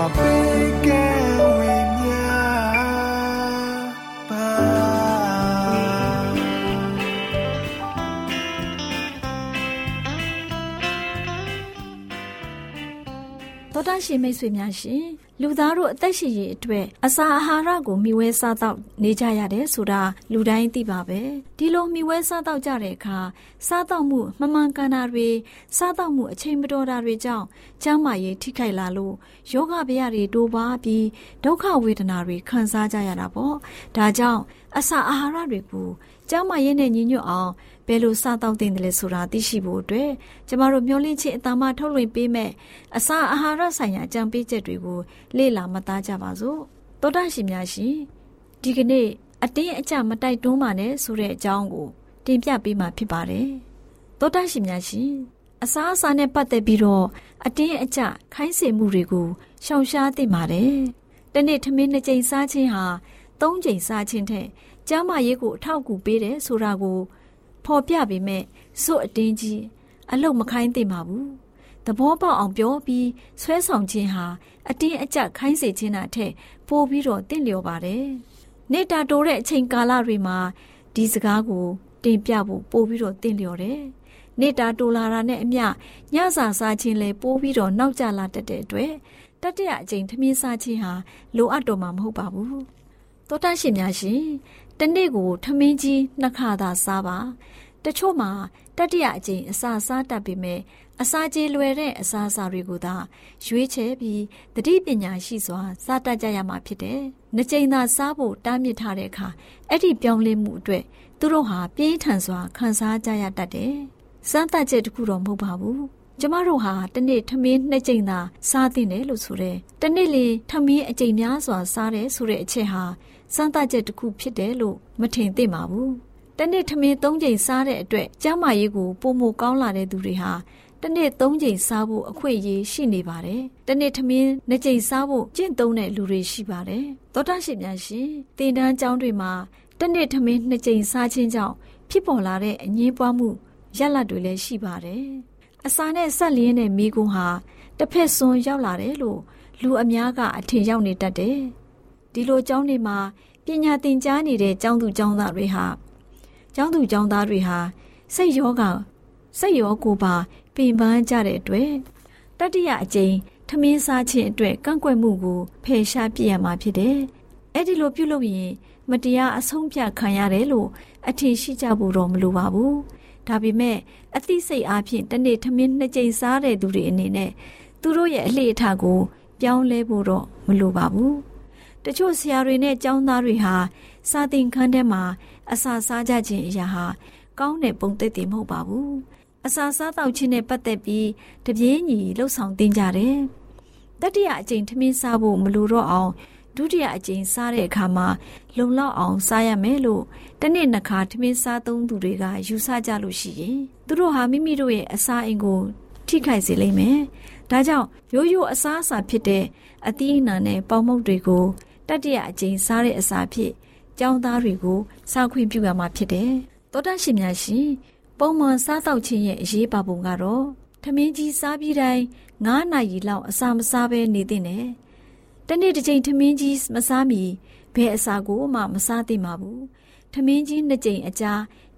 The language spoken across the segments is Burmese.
များစွာပေးကဲဝေမျှပါသောတာရှင်မိတ်ဆွေများရှင် လူသားတို့အသက်ရှင်ရေးအတွက်အစာအာဟာရကိုမျှဝဲစားတော့နေကြရတယ်ဆိုတာလူတိုင်းသိပါပဲဒီလိုမျှဝဲစားတော့ကြတဲ့အခါစားတော့မှုမမှန်ကန်တာတွေစားတော့မှုအချိန်မတော်တာတွေကြောင့်ကျန်းမာရေးထိခိုက်လာလို့ယောဂဗျာတွေတိုးပါပြီးဒုက္ခဝေဒနာတွေခံစားကြရတာပေါ့ဒါကြောင့်အစာအာဟာရတွေကိုကျန်းမာရေးနဲ့ညီညွတ်အောင် ဘယ်လိုစားတောင်းတင်တယ်လဲဆိုတာသိရှိဖို့အတွက်ကျမတို့မျှဝင့်ခြင်းအတမထုတ်လွှင့်ပေးမဲ့အစာအာဟာရဆိုင်ရာအကြံပေးချက်တွေကိုလေ့လာမှတ်သားကြပါစို့တောတာရှင်များရှင်ဒီကနေ့အတင်းအကျမတိုက်တွန်းပါနဲ့ဆိုတဲ့အကြောင်းကို တင်ပြပေးမှာဖြစ်ပါတယ်တောတာရှင်များရှင်အစာအစာနဲ့ပတ်သက်ပြီးတော့အတင်းအကျခိုင်းစေမှုတွေကိုရှောင်ရှားသင့်ပါတယ်တနေ့ထမင်းနှစ်ကြိမ်စားခြင်းဟာသုံးကြိမ်စားခြင်းထက်ကျန်းမာရေးကိုအထောက်အကူပေးတယ်ဆိုတာကို ဖော်ပြပေမဲ့စွတ်အတင်းကြီးအလုတ်မခိုင်းသင့်ပါဘူးသဘောပေါက်အောင်ပြောပြီးဆွဲဆောင်ခြင်းဟာအတင်းအကျပ်ခိုင်းစေခြင်းတာထက်ပိုပြီးတော့တင့်လျော်ပါတယ်နေတာတိုးတဲ့အချိန်ကာလတွေမှာဒီစကားကိုတင်ပြဖို့ပိုပြီးတော့တင့်လျော်တယ်နေတာတိုးလာတာနဲ့အမျှညစာစားခြင်းလည်းပိုးပြီးတော့နောက်ကျလာတတ်တဲ့အတွက်တတိယအကြိမ်ထမင်းစားခြင်းဟာလိုအပ်တော့မှာမဟုတ်ပါဘူးတောတရှင်များရှင် တနေ့ကိုထမင်းကြီးနှစ်ခါသာစားပါတချို့မှာတတိယအကြိမ်အစာစားတတ်ပေမဲ့အစာကြေလွယ်တဲ့အစာအစာတွေကိုသာရွေးချယ်ပြီးတတိပညာရှိစွာစားတတ်ကြရမှာဖြစ်တယ်။နှစ်ကြိမ်သာစားဖို့တားမြစ်ထားတဲ့အခါအဲ့ဒီပြောင်းလဲမှုအတွက်သူတို့ဟာပြင်းထန်စွာခံစားကြရတတ်တယ်။စမ်းသပ်ချက်တခုတော့မဟုတ်ပါဘူး။ကျမတို့ဟာတနေ့ထမင်းနှစ်ကြိမ်သာစားသင့်တယ်လို့ဆိုတယ်။တနေ့လင်ထမင်းအကြိမ်များစွာစားတယ်ဆိုတဲ့အချက်ဟာ စမ်းသပ်ချက်တစ်ခုဖြစ်တယ်လို့မထင်သင့်ပါဘူး။တနေ့ထမင်း၃ကြိမ်စားတဲ့အတွက်ကျန်းမာရေးကိုပိုမိုကောင်းလာတဲ့သူတွေဟာတနေ့၃ကြိမ်စားဖို့အခွင့်အရေးရှိနေပါတယ်။တနေ့ထမင်းနှစ်ကြိမ်စားဖို့ကျင့်သုံးတဲ့လူတွေရှိပါတယ်။သောတာရှင်များရှင်တင်တန်းကျောင်းတွေမှာတနေ့ထမင်းနှစ်ကြိမ်စားခြင်းကြောင့်ဖြစ်ပေါ်လာတဲ့အငင်းပွားမှုရလဒ်တွေလည်းရှိပါတယ်။အစာနဲ့ဆက်လျင်းတဲ့မိကုံးဟာတစ်ဖက်စွန်းရောက်လာတယ်လို့လူအများကအထင်ရောက်နေတတ်တယ်။ ဒီလိုကျောင်းတွေမှာပညာသင်ကြားနေတဲ့ကျောင်းသူကျောင်းသားတွေဟာကျောင်းသူကျောင်းသားတွေဟာစိတ်ယောဂစိတ်ရောကိုပါပင်ပန်းကြတဲ့အတွက်တတိယအကြိမ်ထမင်းစားခြင်းအတွက်ကန့်ကွက်မှုကိုဖယ်ရှားပြရမှာဖြစ်တယ်။အဲ့ဒီလိုပြုလုပ်ရင်မတရားအဆုံးဖြတ်ခံရတယ်လို့အထင်ရှိကြဖို့တော့မလိုပါဘူး။ဒါပေမဲ့အသိစိတ်အားဖြင့်တနေ့ထမင်းနှစ်ကြိမ်စားတဲ့သူတွေအနေနဲ့သူတို့ရဲ့အလေအထကိုပြောင်းလဲဖို့တော့မလိုပါဘူး။ တချို့ဆရာတွေနဲ့ကျောင်းသားတွေဟာစာသင်ခန်းထဲမှာအစာစားကြခြင်းအရာဟာကောင်းတဲ့ပုံသက်တည်မဟုတ်ပါဘူး။အစာစားတော့ခြင်းနဲ့ပတ်သက်ပြီးတပြေးညီလှုပ်ဆောင်တင်ကြတယ်။တတိယအကြိမ်ထမင်းစားဖို့မလိုတော့အောင်ဒုတိယအကြိမ်စားတဲ့အခါမှာလုံလောက်အောင်စားရမယ်လို့တနေ့နှစ်ခါထမင်းစားသုံးသူတွေကယူဆကြလို့ရှိရင်သူတို့ဟာမိမိတို့ရဲ့အစာအိမ်ကိုထိခိုက်စေလိမ့်မယ်။ဒါကြောင့်ရိုးရိုးအစားအစာဖြစ်တဲ့အသီးအနှံနဲ့ပေါင်မုတ်တွေကို တတိယအကြိမ်စားတဲ့အစာဖြစ်ကျောင်းသားတွေကိုစားခွင့်ပြုရမှာဖြစ်တယ်။သောတာရှင်များရှင်ပုံမှန်စားတော့ခြင်းရဲ့အရေးပါပုံကတော့ထမင်းကြီးစားပြီးတိုင်း9နာရီလောက်အစာမစားဘဲနေတဲ့နဲ့တနေ့တစ်ချိန်ထမင်းကြီးမစားမီဘယ်အစာကိုမှမစားသင့်ပါဘူး။ထမင်းကြီးနှစ်ကြိမ်အကြာ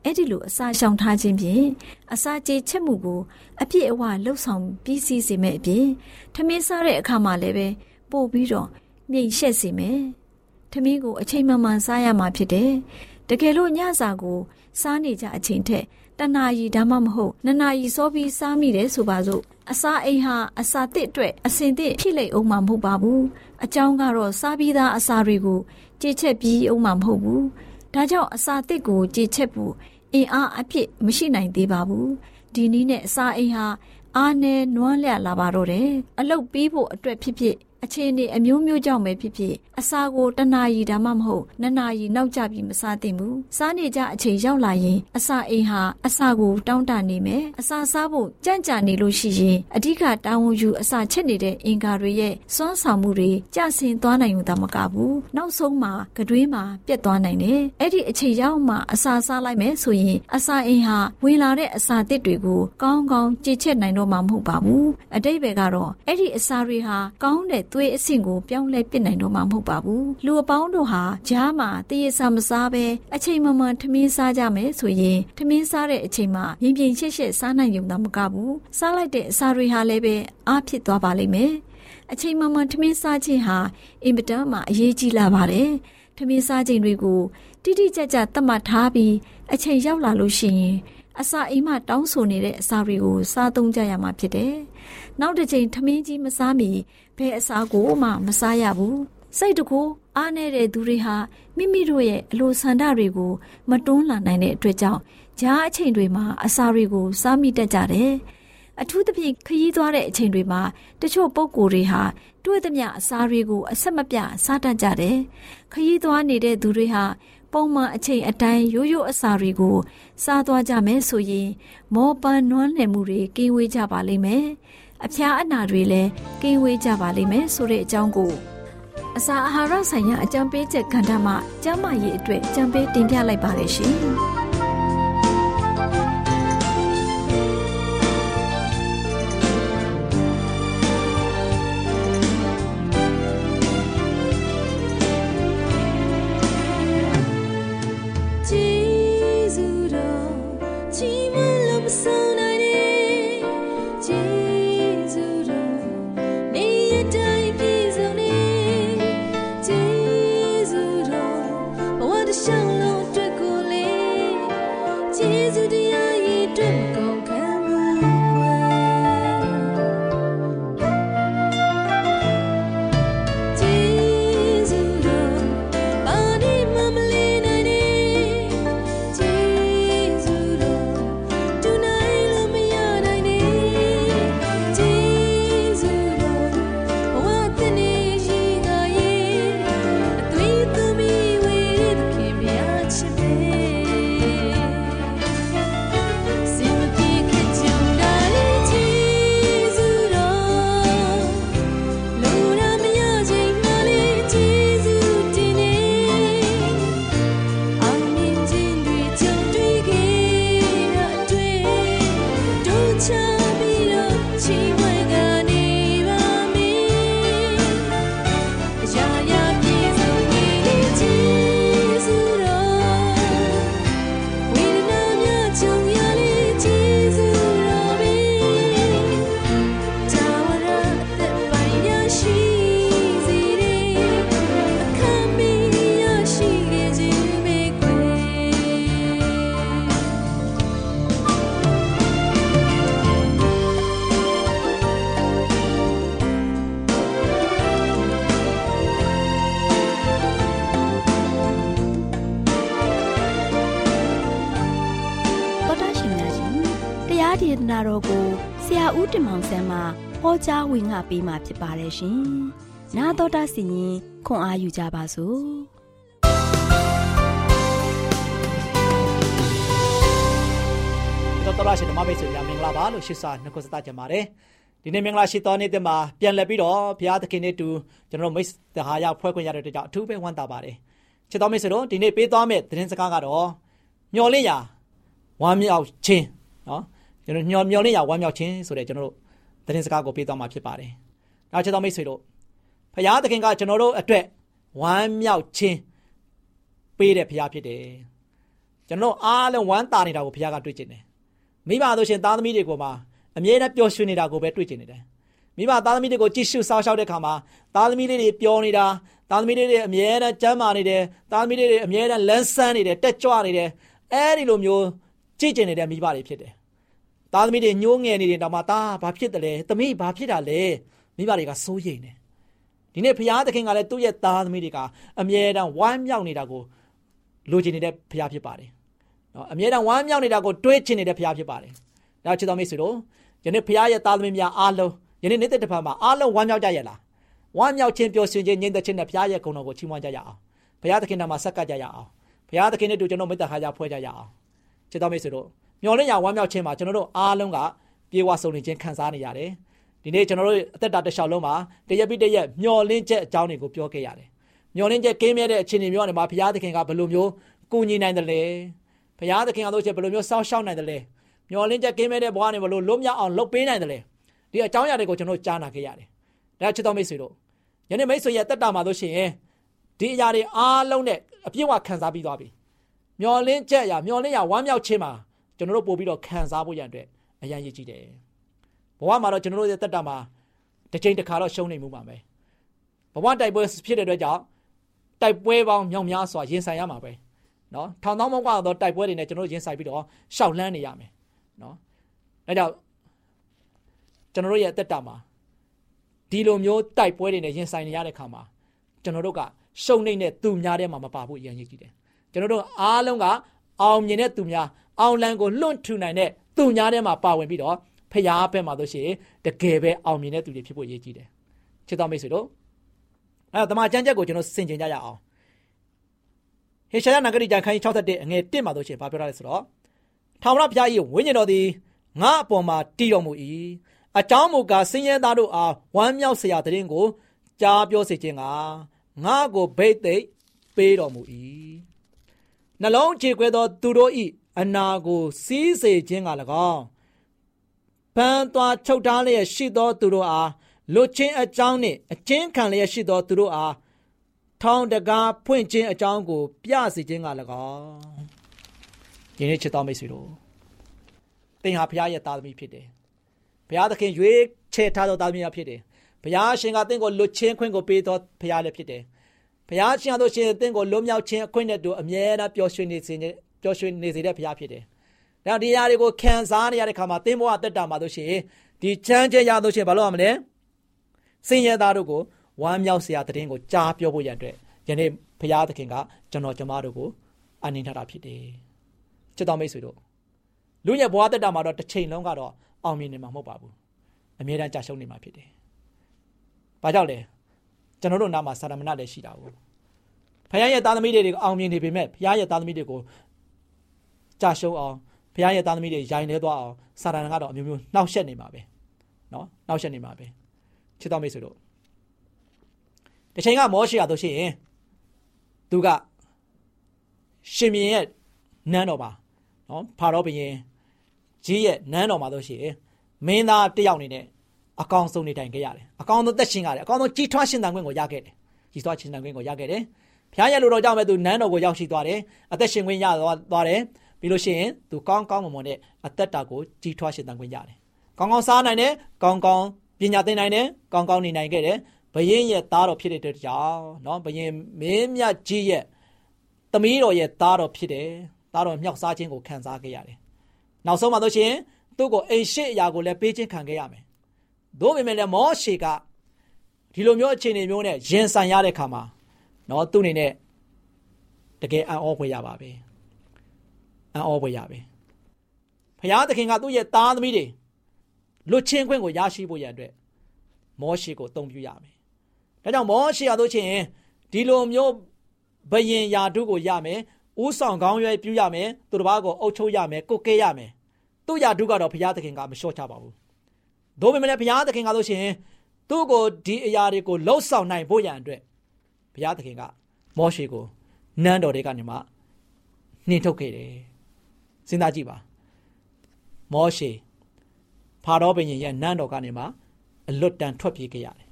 အဲ့ဒီလိုအစာရှောင်ထားခြင်းဖြင့်အစာကြေချက်မှုကိုအပြည့်အဝလှုပ်ဆောင်ပြီးစီးစေမဲ့အပြင်ထမင်းစားတဲ့အခါမှာလည်းပဲပို့ပြီးတော့ မြိန်ရှက်စေမယ်။ထမင်းကိုအချိန်မှန်မှန်စားရမှာဖြစ်တယ်။တကယ်လို့ညစာကိုစားနေကြအချိန်ထက်တနာရီဒါမှမဟုတ်နှစ်နာရီစောပြီးစားမိတယ်ဆိုပါစို့အစာအိမ်ဟာအစာတစ်အတွက်အစင်တစ်ဖြစ်လိမ့်အောင်မှာမဟုတ်ပါဘူးအကြောင်းကတော့စားပြီးသားအစာတွေကိုကြေချက်ပြီးအောင်မှာမဟုတ်ဘူးဒါကြောင့်အစာတစ်ကိုကြေချက်ဖို့အင်အားအပြည့်မရှိနိုင်သေးပါဘူးဒီနည်းနဲ့အစာအိမ်ဟာအားနည်းနွမ်းလျလာပါတော့တယ်အလုတ်ပြီးဖို့အတွက်ဖြစ်ဖြစ် အခြေအနေအမျိုးမျိုးကြောင့်ပဲဖြစ်ဖြစ်အစာကိုတနာရီဒါမှမဟုတ်နှစ်နာရီနောက်ကျပြီးမစားသင့်ဘူးစားနေကြအချိန်ရောက်လာရင်အစာအိမ်ဟာအစာကိုတောင်းတနေမယ်အစာစားဖို့ကြံ့ကြာနေလို့ရှိရင်အဓိကတာဝန်ယူအစာချက်နေတဲ့အင်္ကာတွေရဲ့စွမ်းဆောင်မှုတွေကျဆင်းသွားနိုင်ုံသာမကဘူးနောက်ဆုံးမှာကတွေးမှာပြတ်သွားနိုင်တယ်အဲ့ဒီအချိန်ရောက်မှအစာစားလိုက်မယ်ဆိုရင်အစာအိမ်ဟာဝင်လာတဲ့အစာတစ်တွေကိုကောင်းကောင်းကြည်ချက်နိုင်တော့မှာမဟုတ်ပါဘူးအတိတ်ပဲကတော့အဲ့ဒီအစာတွေဟာကောင်းတဲ့သွေးအဆင့်ကိုပြောင်းလဲပစ်နိုင်တော့မှာမဟုတ်ပါဘူးလူအပေါင်းတို့ဟာကြားမှာတရေစာမစားပဲအချိန်မှမှန်ထမင်းစားကြမယ်ဆိုရင်ထမင်းစားတဲ့အချိန်မှာရင်ပြင်ရှက်ရှက်စားနိုင်ုံသာမကဘူးစားလိုက်တဲ့အစာတွေဟာလည်းပဲအားဖြစ်သွားပါလိမ့်မယ်အချိန်မှမှန်ထမင်းစားခြင်းဟာအင်မတန်မှအရေးကြီးလာပါတယ်ထမင်းစားခြင်းတွေကိုတိတိကျကျသတ်မှတ်ထားပြီးအချိန်ရောက်လာလို့ရှိရင် အစာအိမ်မှတောင်းဆိုနေတဲ့အစာတွေကိုစားသုံးကြရမှာဖြစ်တယ်။နောက်တစ်ချိန်ထမင်းကြီးမစားမီဘယ်အစာကိုမှမစားရဘူး။စိတ်တကူအားနေတဲ့သူတွေဟာမိမိတို့ရဲ့အလိုဆန္ဒတွေကိုမတွန်းလှန်နိုင်တဲ့အတွက်ကြောင့်ဂျားအချိန်တွေမှာအစာတွေကိုစားမိတတ်ကြတယ်။အထူးသဖြင့်ခရီးသွားတဲ့အချိန်တွေမှာတချို့ပုံကိုယ်တွေဟာတွေ့သမျှအစာတွေကိုအဆက်မပြတ်စားတတ်ကြတယ်။ခရီးသွားနေတဲ့သူတွေဟာ ပုံမှန်အချိန်အတိုင်းရိုးရိုးအစာတွေကိုစားသွားကြမယ်ဆိုရင်မောပန်းနွမ်းနယ်မှုတွေကင်းဝေးကြပါလိမ့်မယ်။အဖျားအနာတွေလည်းကင်းဝေးကြပါလိမ့်မယ်ဆိုတဲ့အကြောင်းကိုအစာအာဟာရဆိုင်ရာအကြံပေးချက်ကဏ္ဍမှာကျန်းမာရေးအတွက်ကြံပေးတင်ပြလိုက်ပါတယ်ရှင်။ ဒေသနာတော်ကိုဆရာဦးတင်မောင်ဆန်းမှဟောကြားဝင်ငါပေးมาဖြစ်ပါတယ်ရှင်။나တော်တာစီရင်ခွန်အားယူကြပါစို့။တော်တော်ရှင်ဓမ္မမိတ်ဆွေများမင်္ဂလာပါလို့ရှိစာနှုတ်ဆက်ကြပါတယ် ဒီနေ့မင်္ဂလာရှိသောနေ့တည်းမှာပြန်လည်ပြီးတော့ဘုရားသခင်နဲ့တူကျွန်တော်မိတ်တဟာရဖွဲ့ခွင့်ရတဲ့အတွက်ကြောင့်အထူးပဲဝမ်းသာပါတယ်ချစ်တော်မိတ်ဆွေတို့ဒီနေ့ပေးသွားမယ့်သတင်းစကားကတော့မျော်လင့်ရာဝမ်းမြောက်ခြင်းနော် ကျွန်တော်မျော်မျော်လင့်ရာဝမ်းမြောက်ခြင်းဆိုတဲ့ကျွန်တော်တို့သတင်းစကားကိုပေးသွားမှာဖြစ်ပါတယ်နောက်ချစ်တော်မိတ်ဆွေတို့ဘုရားသခင်ကကျွန်တော်တို့အတွက်ဝမ်းမြောက်ခြင်းပေးတဲ့ဘုရားဖြစ်တယ်ကျွန်တော်အားလုံးဝမ်းသာနေတာကိုဘုရားကတွေ့ကျင်တယ်မိဘတို့ရှင်သားသမီးတွေကိုမှအမြဲတမ်းပျော်ရွှင်နေတာကိုပဲတွေ့ကျင်နေတယ်မိဘသားသမီးတွေကိုကြည့်ရှုစောင့်ရှောက်တဲ့ခါမှာသားသမီးလေးတွေပျော်နေတာသားသမီးလေးတွေအမြဲတမ်းကျမ်းမာနေတယ်သားသမီးလေးတွေအမြဲတမ်းလန်းဆန်းနေတယ်တက်ကြွနေတယ်အဲဒီလိုမျိုးကြည့်ကျင်နေတဲ့မိဘတွေဖြစ်တယ် သားသမီးတွေညှိုးငယ်နေတယ်တော့မှသားဘာဖြစ်တယ်လဲသမီးဘာဖြစ်တာလဲမိဘတွေကစိုးရိမ်တယ်ဒီနေ့ဘုရားသခင်ကလည်းသူ့ရဲ့သားသမီးတွေကအမြဲတမ်းဝမ်းမြောက်နေတာကိုလိုချင်နေတဲ့ဘုရားဖြစ်ပါတယ်နော်အမြဲတမ်းဝမ်းမြောက်နေတာကိုတွေးချင်နေတဲ့ဘုရားဖြစ်ပါတယ်ဒါချစ်တော်မိတ်ဆွေတို့ယနေ့ဘုရားရဲ့သားသမီးများအားလုံးယနေ့နေ့တစ်ပတ်မှာအားလုံးဝမ်းမြောက်ကြရလားဝမ်းမြောက်ခြင်းပျော်ရွှင်ခြင်းငြိမ်သက်ခြင်းနဲ့ဘုရားရဲ့ဂုဏ်တော်ကိုချီးမွမ်းကြရအောင်ဘုရားသခင်နာမှာဆက်ကပ်ကြရအောင်ဘုရားသခင်နဲ့တူကျွန်တော်မေတ္တာခါကြဖွဲ့ကြရအောင်ချစ်တော်မိတ်ဆွေတို့ မျော်လင့်ရဝမ်းမြောက်ခြင်းမှာကျွန်တော်တို့အားလုံးကပြေဝဆုံနေခြင်းခံစားနေရတယ်ဒီနေ့ကျွန်တော်တို့အသက်တာတစ်လျှောက်လုံးမှာတရက်ပြီးတရက်မျော်လင့်ချက်အကြောင်းတွေကိုပြောခဲ့ရတယ်မျော်လင့်ချက်ကင်းမြဲတဲ့အခြေအနေမျိုးနဲ့မှာဘုရားသခင်ကဘယ်လိုမျိုးကူညီနိုင်တယ်လဲဘုရားသခင်ကတို့ချက်ဘယ်လိုမျိုးစောင့်ရှောက်နိုင်တယ်လဲမျော်လင့်ချက်ကင်းမဲ့တဲ့ဘဝနဲ့ဘလို့လွတ်မြောက်အောင်လုပ်ပေးနိုင်တယ်လေဒီအကြောင်းအရာတွေကိုကျွန်တော်ကြားနာခဲ့ရတယ်ဒါချစ်တော်မိတ်ဆွေတို့ယနေ့မိတ်ဆွေရဲ့တက်တာမှာလို့ရှိရင်ဒီအရာတွေအားလုံးနဲ့အပြည့်အဝခံစားပြီးသွားပြီမျော်လင့်ချက်အရာမျော်လင့်ရဝမ်းမြောက်ခြင်းမှာ ကျွန်တော်တို့ပို့ပြီးတော့ခံစားဖို့ရတဲ့အတွက်အရန်ရည်ကြည့်တယ်ဘဝမှာတော့ကျွန်တော်တို့ရဲ့တက်တာမှာတစ်ချိန်တစ်ခါတော့ရှုံးနေမှုပါပဲဘဝတိုက်ပွဲဖြစ်တဲ့အတွက်ကြောင့်တိုက်ပွဲပေါင်းမြောင်များစွာရင်ဆိုင်ရမှာပဲနော်ထောင်သောမောက်ကတော့တိုက်ပွဲတွေနဲ့ကျွန်တော်တို့ရင်ဆိုင်ပြီးတော့ရှောက်လန်းနေရမယ်နော်ဒါကြောင့်ကျွန်တော်တို့ရဲ့အသက်တာမှာဒီလိုမျိုးတိုက်ပွဲတွေနဲ့ရင်ဆိုင်နေရတဲ့ခါမှာကျွန်တော်တို့ကရှုံနှိမ့်တဲ့သူများထဲမှာမပါဖို့ရည်ရည်ကြည့်တယ်ကျွန်တော်တို့အားလုံးကအောင်မြင်တဲ့သူများ အောင်လန်းကိုလွန့်ထူနိုင်တဲ့သူများထဲမှာပါဝင်ပြီးတော့ဖျားဘက်မှာဆိုရှင်တကယ်ပဲအောင်မြင်တဲ့သူတွေဖြစ်ဖို့ရည်ကြီးတယ်ချစ်တော်မိတ်ဆွေတို့အဲတော့တမန်ကျမ်းချက်ကိုကျွန်တော်ဆင်ခြင်ကြရအောင်ဟေရှာယနဂရိကျမ်းခန်းကြီး61အငယ်1မှာဆိုရှင်ဘာပြောရလဲဆိုတော့ထာဝရဘုရား၏ဝိညာဉ်တော်သည်ငါအပေါ်မှာတည်တော်မူ၏အကြောင်းမူကားဆင်းရဲသားတို့အားဝမ်းမြောက်စရာတည်င်းကိုကြားပြောစေခြင်းကငါကိုဗိတ်သိက်ပေးတော်မူ၏နှလုံးခြေခွဲသောသူတို့၏ အနာကိုစီးစေခြင်းက၎င်းပန်းသွားချုပ်ထားလျက်ရှိသောသူတို့အားလွတ်ချင်းအကြောင်းနှင့်အချင်းခံလျက်ရှိသောသူတို့အားထောင်တကားဖွင့်ခြင်းအကြောင်းကို ပြစေခြင်းက၎င်းဒီနေ့ချစ်တော်မိတ်ဆွေတို့သင်ဟာဘုရားရဲ့သားသမီးဖြစ်တယ်ဘုရားသခင်ရွေးချယ်ထားသောသားသမီးဖြစ်တယ်ဘုရားရှင်ကသင်ကိုလွတ်ချင်းခွင့်ကိုပေးသောဘုရားလည်းဖြစ်တယ်ဘုရားရှင်တို့ရှင်သင်ကိုလွတ်မြောက်ခြင်းအခွင့်နဲ့တူအမြဲတမ်းပျော်ရွှင်နေစေ ပျော်ရွှင်နေစေတဲ့ဘုရားဖြစ်တယ်ဒါဒီရာတွေကိုခံစားနေရတဲ့ခါမှာသင်ဘဝတက်တာမှာတို့ရှင်ဒီချမ်းချမ်းရတို့ရှင်ဘာလို့ရမလဲစင်ရသားတို့ကိုဝမ်းမြောက်စရာတည်င်းကိုကြားပြောဖို့ရတဲ့ယနေ့ဘုရားသခင်ကကျွန်တော်ကျမတို့ကိုအနှင်ထားတာဖြစ်တယ်ချစ်တော်မိတ်ဆွေတို့လူရဲ့ဘဝတက်တာမှာတော့တစ်ချိန်လုံးကတော့အောင်မြင်နေမှာမဟုတ်ပါဘူးအမြဲတမ်းကြာရှုံးနေမှာဖြစ်တယ်။ဘာကြောင့်လဲကျွန်တော်တို့နားမှာစာရမဏလည်းရှိတာကိုဖခင်ရဲ့သားသမီးတွေအောင်မြင်နေပေမဲ့ဖခင်ရဲ့သားသမီးတွေကို ကြာရှုံးအောင်ဖခင်ရဲ့သားသမီးတွေရိုင်နေသွားအောင်စာရဏကတော့အမျိုးမျိုးနှောက်ယှက်နေမှာပဲเนาะနှောက်ယှက်နေမှာပဲချစ်တော်မိတ်ဆွေတို့တစ်ချိန်ကမောရှိရတို့ရှိရင်သူကရှင်မြင်းရဲ့နန်းတော်ပါနော်ဖာရောဘုရင်ကြီးရဲ့နန်းတော်မှာလို့ရှိရင်မင်းသားတယောက်နေနဲ့အကောင်ဆုံးနေတိုင်ခဲ့ရတယ်အကောင်ဆုံးသက်ရှင်ရတယ်အကောင်ဆုံးကြီးထွားရှင်သန်ခွင့်ကိုရခဲ့တယ်ကြီးထွားရှင်သန်ခွင့်ကိုရခဲ့တယ်ဖခင်ရဲ့လူတော်ကြောင့်ပဲသူနန်းတော်ကိုရောက်ရှိသွားတယ်အသက်ရှင်ခွင့်ရသွားတယ် ပြီးလို့ရှိရင်သူကောင်းကောင်းမွန်မွန်နဲ့အသက်တာကိုကြီးထွားရှင်သန်ခွင့်ရတယ်ကောင်းကောင်းစားနိုင်တယ်ကောင်းကောင်းပညာသင်နိုင်တယ်ကောင်းကောင်းနေနိုင်ခဲ့တယ်ဘယင်းရဲ့သားတော်ဖြစ်တဲ့အတွက်ကြောင့်เนาะဘယင်းမင်းမြတ်ကြီးရဲ့သမီးတော်ရဲ့သားတော်ဖြစ်တယ်သားတော်မြောက်စားခြင်းကိုခံစားခဲ့ရတယ်။နောက်ဆုံးမှတော့ရှင်သူ့ကိုအိမ်ရှိအရာကိုလည်းပေးခြင်းခံခဲ့ရမယ်။သို့ပေမဲ့လည်းမောရှေကဒီလိုမျိုးအခြေအနေမျိုးနဲ့ရင်ဆိုင်ရတဲ့ခါမှာနော်သူ့အနေနဲ့တကယ်အံ့ဩဖွယ်ရပါပဲ။ အံ့ဩဖွယ်ရပဲ။ဖခင်သခင်ကသူ့ရဲ့သားသမီးတွေလွတ်ချင်းခွင့်ကိုရရှိဖို့ရန်အတွက်မောရှေကိုအသုံးပြုရမယ်။ဒါကြောင့်မောရှေရတို့ချင်းဒီလိုမျိုးဘယင်ယာတုကိုရမယ်ဥဆောင်ကောင်းရွယ်ပြုရမယ်သူတစ်ပါးကိုအုပ်ချုပ်ရမယ်ကိုကဲရမယ်သူ့ယာတုကတော့ဘုရားသခင်ကမလျှော့ချပါဘူးဒို့ပေမဲ့လည်းဘုရားသခင်ကဆိုရှင်သူ့ကိုဒီအရာတွေကိုလှုပ်ဆောင်နိုင်ဖို့ရန်အတွက်ဘုရားသခင်ကမောရှေကိုနန်းတော်တွေကနေမှနှင်ထုတ်ခဲ့တယ် စဉ်းစားကြည့်ပါမောရှေဖာရောဘုရင်ရဲ့နန်းတော်ကနေမှအလွတ်တန်ထွက်ပြေးခဲ့ရတယ်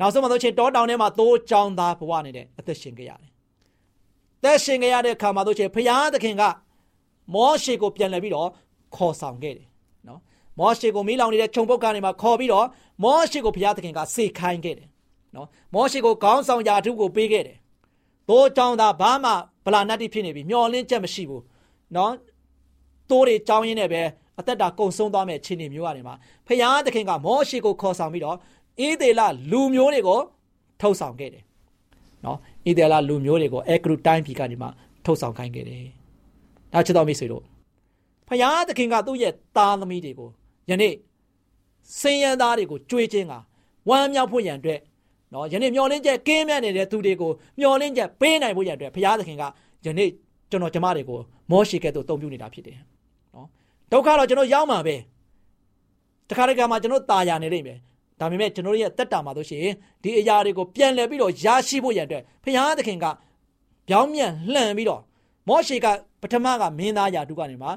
နောက်ဆုံးမှဆိုချင်းတောတောင်ထဲမှာသိုးကြောင်သားဘဝနေတဲ့အသက်ရှင်ခဲ့ရတယ်သက်ရှင်ခဲ့ရတဲ့အခါမှာဆိုချင်းဘုရားသခင်ကမောရှေကိုပြန်လှည့်ပြီးတော့ခေါ်ဆောင်ခဲ့တယ်နော်မောရှေကိုမိလောင်နေတဲ့ခြုံပုတ်ကနေမှခေါ်ပြီးတော့မောရှေကိုဘုရားသခင်ကစေခိုင်းခဲ့တယ်နော်မောရှေကိုခေါင်းဆောင်ရာထုကိုပေးခဲ့တယ်သိုးကြောင်သားဘာမှဗလာနတ်တိဖြစ်နေပြီမျောလင်းချက်မရှိဘူးနော် တိုးတွေကြောင်းရင်းနဲ့ပဲအသက်တာကုံဆုံးသွားမဲ့အခြေအနေမျိုးရတယ်မှာဖယားသခင်ကမောရှေကိုခေါ်ဆောင်ပြီးတော့ဣသေလလူမျိုးတွေကိုထုတ်ဆောင်ခဲ့တယ်နော်ဣသေလလူမျိုးတွေကိုအဲဂရုတိုင်းပြည်ကနေမှထုတ်ဆောင်ခိုင်းခဲ့တယ်ဒါချစ်တော်မိတ်ဆွေတို့ဖယားသခင်ကသူ့ရဲ့သားသမီးတွေကိုယနေ့စင်ရန်သားတွေကိုကြွေးခြင်းကဝမ်းမြောက်ဖို့ရန်အတွက်နော်ယနေ့မျောလင်းချက်ကင်းမြတ်နေတဲ့သူတွေကိုမျောလင်းချက်ပေးနိုင်ဖို့ရန်အတွက်ဘုရားသခင်ကယနေ့ကျွန်တော်ကျမတွေကိုမောရှိကဲ့သို့တုံ့ပြုနေတာဖြစ်တယ်နော် ဒုက္ခတော့ကျွန်တော်ရောက်မှာပဲတခါတခါမှကျွန်တော်ตายရနေလိမ့်မယ်ဒါပေမဲ့ကျွန်တော်ရဲ့တက်တာမှာဆိုရှင်ဒီအရာတွေကိုပြန်လည်ပြီးတော့ရရှိဖို့ရန်အတွက်ဘုရားသခင်ကပြောင်းမြန်လှန်ပြီးတော့မောရှိကပထမကမင်းသားယာတုကနေမှာ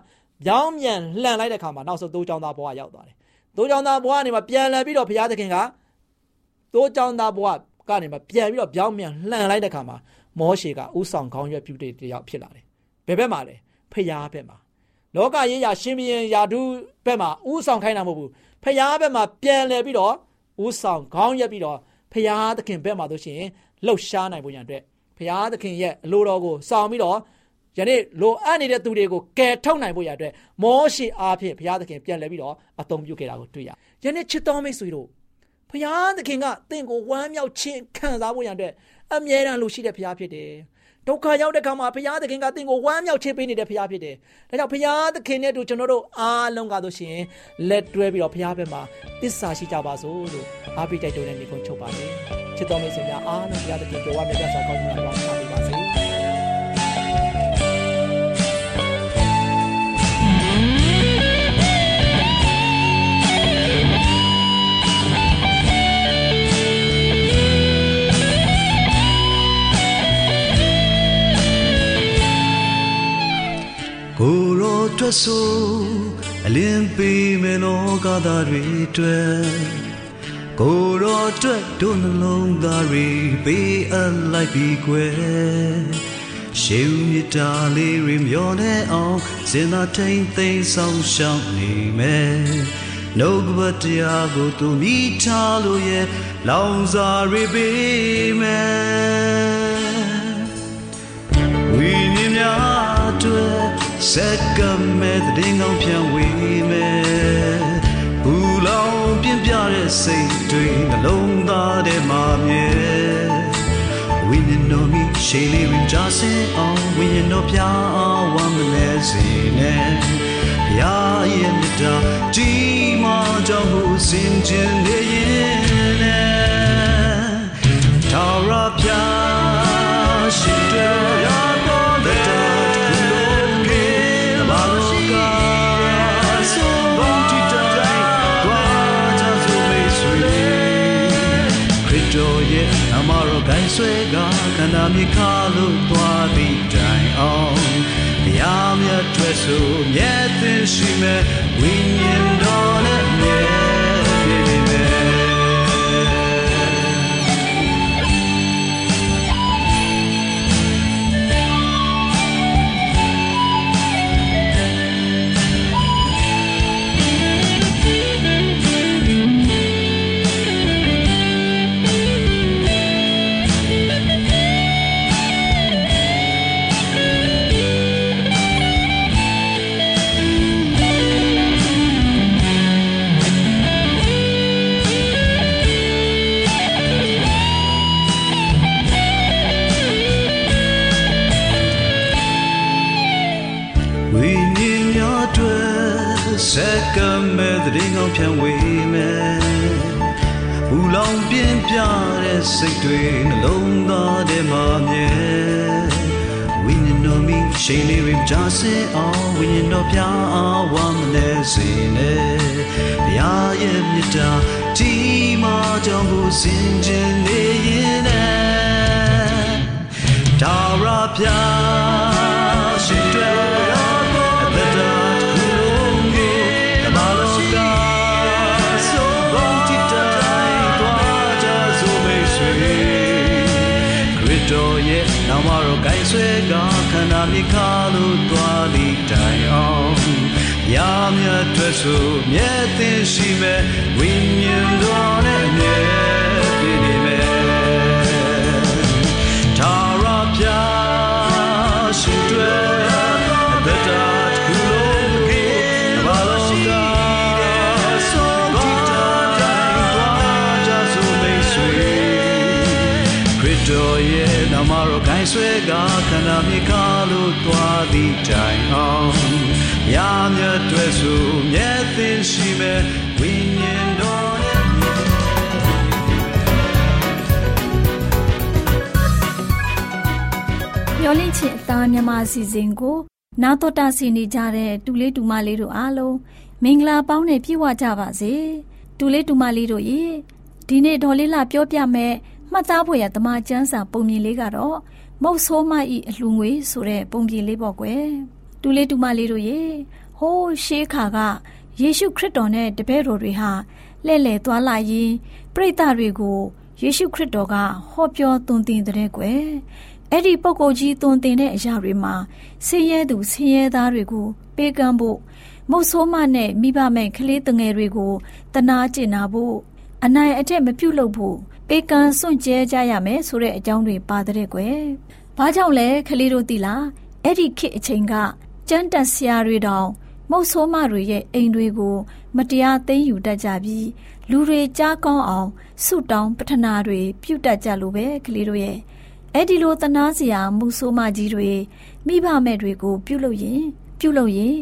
ပြောင်းမြန်လှန်လိုက်တဲ့ခါမှာနောက်ဆုံးသိုးချောင်းသားဘဝရောက်သွားတယ်သိုးချောင်းသားဘဝကနေမှာပြန်လည်ပြီးတော့ဘုရားသခင်ကသိုးချောင်းသားဘဝကနေမှာပြန်ပြီးတော့ပြောင်းမြန်လှန်လိုက်တဲ့ခါမှာမောရှေကဥဆောင်ခေါင်းရွက်ပြုတဲ့တယောက်ဖြစ်လာတယ်ဘယ်ဘက်မှာလဲဖျားဘက်မှာ လောကရေးရာရှင်ဘီရင်ယာဒုဘက်မှာဥဆောင်ခိုင်းတာမဟုတ်ဘူးဖျားဘက်မှာပြန်လဲပြီးတော့ဥဆောင်ခေါင်းရွက်ပြီးတော့ဖျားသခင်ဘက်မှာဆိုရှင်လှုပ်ရှားနိုင်ဖို့ရန်အတွက်ဖျားသခင်ရဲ့အလိုတော်ကိုဆောင်ပြီးတော့ယနေ့လိုအပ်နေတဲ့သူတွေကိုကယ်ထုတ်နိုင်ဖို့ရအတွက်မောရှိအားဖြင့်ဘုရားသခင်ပြန်လဲပြီးတော့အသုံးပြုခဲ့တာကိုတွေ့ရ။ယနေ့ချစ်တော်မိတ်ဆွေတို့ဘုရားသခင်ကတင့်ကိုဝမ်းမြောက်ခြင်းခံစားဖို့ရအတွက်အမြဲတမ်းလိုရှိတဲ့ဘုရားဖြစ်တယ်။ ဒုက္ခရောက်တဲ့ခါမှာဘုရားသခင်ကတင့်ကိုဝမ်းမြောက်ခြင်းပေးနေတဲ့ဘုရားဖြစ်တယ်။ဒါကြောင့်ဘုရားသခင်နဲ့တူကျွန်တော်တို့အားလုံးကဆိုရှင်လက်တွဲပြီးတော့ဘုရားဘက်မှာတစ္ဆာရှိကြပါစို့လို့အားပေးတိုက်တွန်းတဲ့နေကုန်းချုပ်ပါတယ်။ချစ်တော်မိတ်ဆွေများအားလုံးဘုရားသခင်ကြွားမြတ်စွာကောင်းချီးမွမ်းပါပါစေ။ ရောအတွက်ဆိုအလင်းပေးမယ်လောကသားတွေအတွက်ကိုရောအတွက်တို့နှလုံးသားတွေပေးအပ်လိုက်ပြီးကွယ်ရှေးဦးမြတာလေးတွေမျောနေအောင်စင်သာထိန်သိမ်းဆောင်ရှောက်နေမယ်နှုတ်ကပတရားကိုသူမိထားလို့ရဲ့လောင်စာတွေပေးမယ် စက္ကမဲ့တဲ့ငောင်းပြန်ဝေးမယ်ဘူလောင်ပြင်းပြတဲ့စိတ်တွေနှလုံးသားထဲမှာမြဲဝိညာဉ်တော်မိရှေးလေးဝင်ကြဆင်းအောင်ဝိညာဉ်တော်ပြအောင်ဝမ်းမလဲစေနဲ့ဘုရားရဲ့မြတ်တာကြီးမားကြောင့်ကိုစင်ကြင်နေ ဆွဲကခန္ဓာမြေခါလို့သွားသည့်တိုင်အောင်တရားမြတ်ထွက်ဆိုမြတ်သင်ရှိမဲ့ဝိညာဉ်တော်နဲ့ အတွက်စက္ကမဲ့တဲ့ငောင်းပြန်ဝေးမယ်ဘူလောင်ပြင်းပြတဲ့စိတ်တွေနှလုံးသားထဲမှာမြဲဝိညာဉ်တော်မိရှိန်လေးတွေကြာစင်အောင်ဝိညာဉ်တော်ပြအောင်ဝမ်းမနေစေနဲ့ဘုရားရဲ့မြတ်တာဒီမှာကြောင့်ကိုစင်ကြင်နေရင်နဲ့ဒါရပြရှင်တွေ မြေခါလို့သွားသည့်တိုင်အောင်ရာမြတ်ထွက်ဆိုမြဲသိရှိမဲ့ဝိညာဉ် ခန္ဓာမြေခါလို့သွားသည့်တိုင်အောင်ရာမြတ်တွေ့ဆိုမြဲသိရှိမဲ့ဝိညာဉ်တော်နဲ့မျောလင့်ချင်အသားမြမအစီအစဉ်ကို နာတော်တာစီနေကြတဲ့တူလေးတူမလေးတို့အားလုံးမင်္ဂလာပေါင်းနဲ့ပြည့်ဝကြပါစေတူလေးတူမလေးတို့ရေဒီနေ့ဒေါ်လေးလာပြောပြမဲ့မှတ်သားဖို့ရတမချန်းစာပုံမြင်လေးကတော့ မုတ်ဆိုးမဤအလှငွေဆိုတဲ့ပုံပြင်လေးပေါ့ကွယ်တူလေးတူမလေးတို့ရေဟိုးရှေးခါကယေရှုခရစ်တော်နဲ့တပည့်တော်တွေဟာလှဲ့လေသွားလာရင်းပြိတ္တတွေကိုယေရှုခရစ်တော်ကဟောပြောသွန်သင်တဲ့ကွယ်အဲ့ဒီပုဂ္ဂိုလ်ကြီးသွန်သင်တဲ့အရာတွေမှာဆင်းရဲသူဆင်းရဲသားတွေကိုပေးကမ်းဖို့မုတ်ဆိုးမနဲ့မိဘမဲ့ကလေးတငယ်တွေကိုတနာကျင်နာဖို့အနိုင်အထက်မပြုတ်လို့ဖို့ ပေးကမ်းစွန့်ကြဲကြရမယ်ဆိုတဲ့အကြောင်းတွေပါတဲ့ကွယ်။ဘာကြောင့်လဲကလေးတို့သိလားအဲ့ဒီခေတ်အချိန်ကကျန်းတက်ဆရာတွေတောင်မုတ်ဆိုးမတွေရဲ့အိမ်တွေကို မတရားသိမ်းယူတတ်ကြပြီးလူတွေကြားကောင်းအောင်ဆုတောင်းပထနာတွေပြုတတ်ကြလို့ပဲကလေးတို့ရဲ့အဲ့ဒီလိုတနာစရာမုဆိုးမကြီးတွေမိဘမဲ့တွေကို ပြုလုပ်ရင်ပြုလုပ်ရင်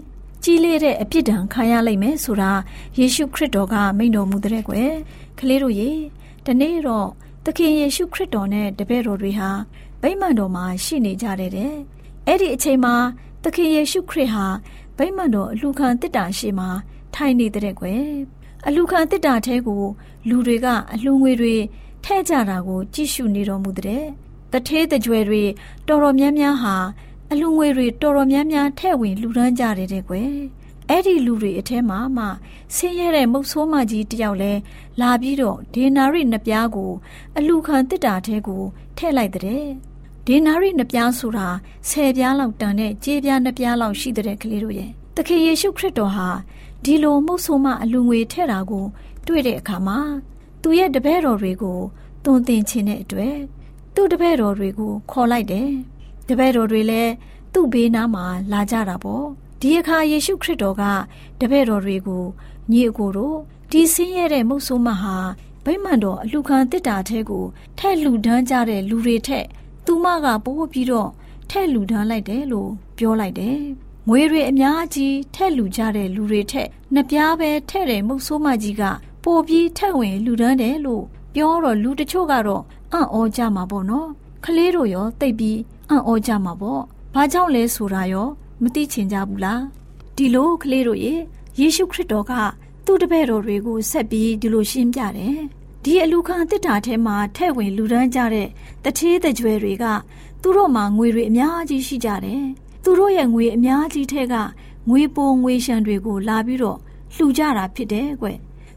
ကြီးလေးတဲ့အပြစ်ဒဏ်ခံရလိမ့်မယ်ဆိုတာယေရှုခရစ်တော်ကမိန့်တော်မူတဲ့ကွယ်ကလေးတို့ရေ ဒီနေ့တော့သခင်ယေရှုခရစ်တော်နဲ့တပည့်တော်တွေဟာဗိမာန်တော်မှာရှိနေကြတဲ့တဲ့အဲ့ဒီအချိန်မှာသခင်ယေရှုခရစ်ဟာဗိမာန်တော်အလှခံတစ်တာရှိမှာထိုင်နေတဲ့ကွယ်အလှခံတစ်တာထဲကို လူတွေကအလှငွေတွေထဲ့ကြတာကို ကြည့်ရှုနေတော်မူတဲ့တထေးတကြွယ်တွေတော်တော်များများဟာအလူငွေတွေတော်တော်များများထဲ့ဝင်လှူဒန်းကြတယ်တဲ့ကွယ် အဲ့ဒီလူတွေအထဲမှာမှဆင်းရဲတဲ့မုတ်ဆိုးမကြီးတယောက်လဲလာပြီးတော့ဒေနာရိနှစ်ပြားကို အလူခံတစ်တာထဲကိုထည့်လိုက်တဲ့ဒေနာရိနှစ်ပြားဆိုတာဆယ်ပြားလောက်တန်တဲ့ကြေးပြားနှစ်ပြားလောက်ရှိတဲ့ကလေးတို့ရဲ့တခင်ယေရှုခရစ်တော်ဟာဒီလိုမုတ်ဆိုးမအလူငွေထည့်တာကို တွေ့တဲ့အခါမှာသူရဲ့တပည့်တော်တွေကိုသွန်သင်ခြင်းတဲ့အတွက်သူ့တပည့်တော်တွေကိုခေါ်လိုက်တယ်တပည့်တော်တွေလည်းသူ့ဘေးနားမှာလာကြတာပေါ့ ဒီအခါယေရှုခရစ်တော်ကတပည့်တော်တွေကိုညီအကိုတို့ဒီဆင်းရဲတဲ့မုတ်ဆိုးမဟာဗိမာန်တော်အလှခံတစ်တာထဲကိုထဲ့လူဒန်းကြတဲ့လူတွေထက်သူမကပိုးပြီးတော့ထဲ့လူဒန်းလိုက်တယ်လို့ပြောလိုက်တယ်။ငွေတွေအများကြီးထဲ့လူကြတဲ့လူတွေထက်နှစ်ပြားပဲထဲ့တဲ့မုတ်ဆိုးမကြီးကပိုပြီးထက်ဝင်လူဒန်းတယ်လို့ပြောတော့လူတချို့ကတော့အံ့ဩကြမှာပေါ့နော်။ကလေးတို့ရောတိတ်ပြီးအံ့ဩကြမှာပေါ့။ဘာကြောင့်လဲဆိုတာရော မသိချင်ကြဘူးလားဒီလိုကလေးတို့ရေယေရှုခရစ်တော်ကသူ့တပည့်တော်တွေကိုဆက်ပြီးဒီလိုရှင်းပြတယ်ဒီအလူခံတစ်တာထဲမှာထဲ့ဝင်လူဒန်းကြတဲ့တထေးတကြွယ်တွေကသူတို့မှာငွေတွေအများကြီးရှိကြတယ်သူတို့ရဲ့ငွေအများကြီးထဲကငွေပိုငွေရှံတွေကိုလာပြီးတော့လှူကြတာဖြစ်တယ်ကွ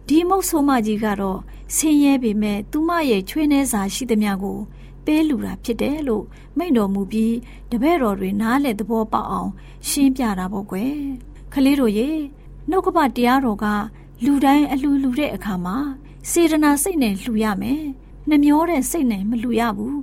ဒီမုတ်ဆိုးမကြီးကတော့ဆင်းရဲပေမဲ့သူမရဲ့ချွေးနှဲစာရှိသမျှကို ပေးလူတာဖြစ်တယ်လို့မိန့်တော်မူပြီးတပည့်တော်တွေနားလေသဘောပေါက်အောင် ရှင်းပြတာပေါ့ကွယ်ခလေးတို့ရေနှုတ်ကပတရားတော်ကလူတိုင်းအလှလူတဲ့အခါမှာစေတနာစိတ်နဲ့လှူရမယ်နှမျောတဲ့စိတ်နဲ့မလှူရဘူး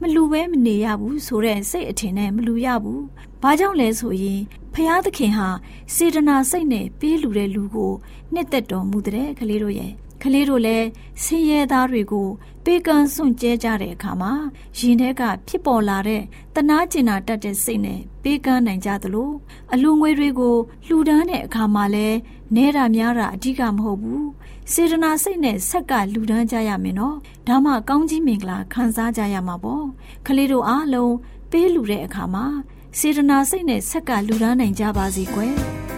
မလှူပဲမနေရဘူးဆိုတဲ့စိတ်အထင်နဲ့မလှူရဘူးဘာကြောင့်လဲဆိုရင်ဖျားသခင်ဟာစေတနာစိတ်နဲ့ပေးလှူတဲ့လူကိုနှစ်သက်တော်မူတဲ့ကလေးတို့ရဲ့ ကလေးတို့လည်းဆင်းရဲသားတွေကိုပေးကမ်းစွန့်ကြဲကြတဲ့အခါမှာရင်ထဲကဖြစ်ပေါ်လာတဲ့တနာကျင်နာတတ်တဲ့စိတ်နဲ့ပေးကမ်းနိုင်ကြသလိုအလူငွေတွေကိုလှူဒန်းတဲ့အခါမှာလည်းနဲတာများတာအဓိကမဟုတ်ဘူးစေတနာစိတ်နဲ့ဆက်ကလှူဒန်းကြရမယ်နော်ဒါမှကောင်းကြီးမင်္ဂလာခံစားကြရမှာပေါ့ကလေးတို့အားလုံးပေးလှူတဲ့အခါမှာစေတနာစိတ်နဲ့ဆက်ကလူဒန်းနိုင်ကြပါစေကွယ်။။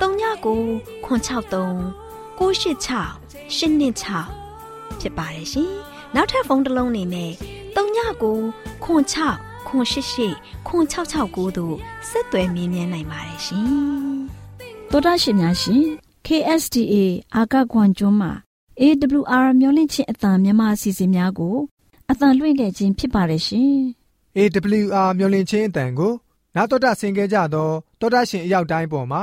39ခွန်63 986 126ဖြစ်ပါတယ်ရှင်။နောက်ထပ်ဖုန်းတစ်လုံးနေနဲ့39ခွန်6ခွန်88ခွန်669တို့ဆက်သွယ်မြင်းမြန်းနိုင်ပါတယ်ရှင်။သောတာရှင်များရှင် KSTA အာကခွန်ကျွန်းမှာ AWR မျိုးလင့်ချင်းအတံမြန်မာအစီအစဉ်များကိုအတံလွှင့်ခဲ့ခြင်းဖြစ်ပါတယ်ရှင်။ AWR မျိုးလင့်ချင်းအတံကိုနာတော်တာဆင် गे ကြတော့တောတာရှင်အရောက်တိုင်းပေါ်မှာ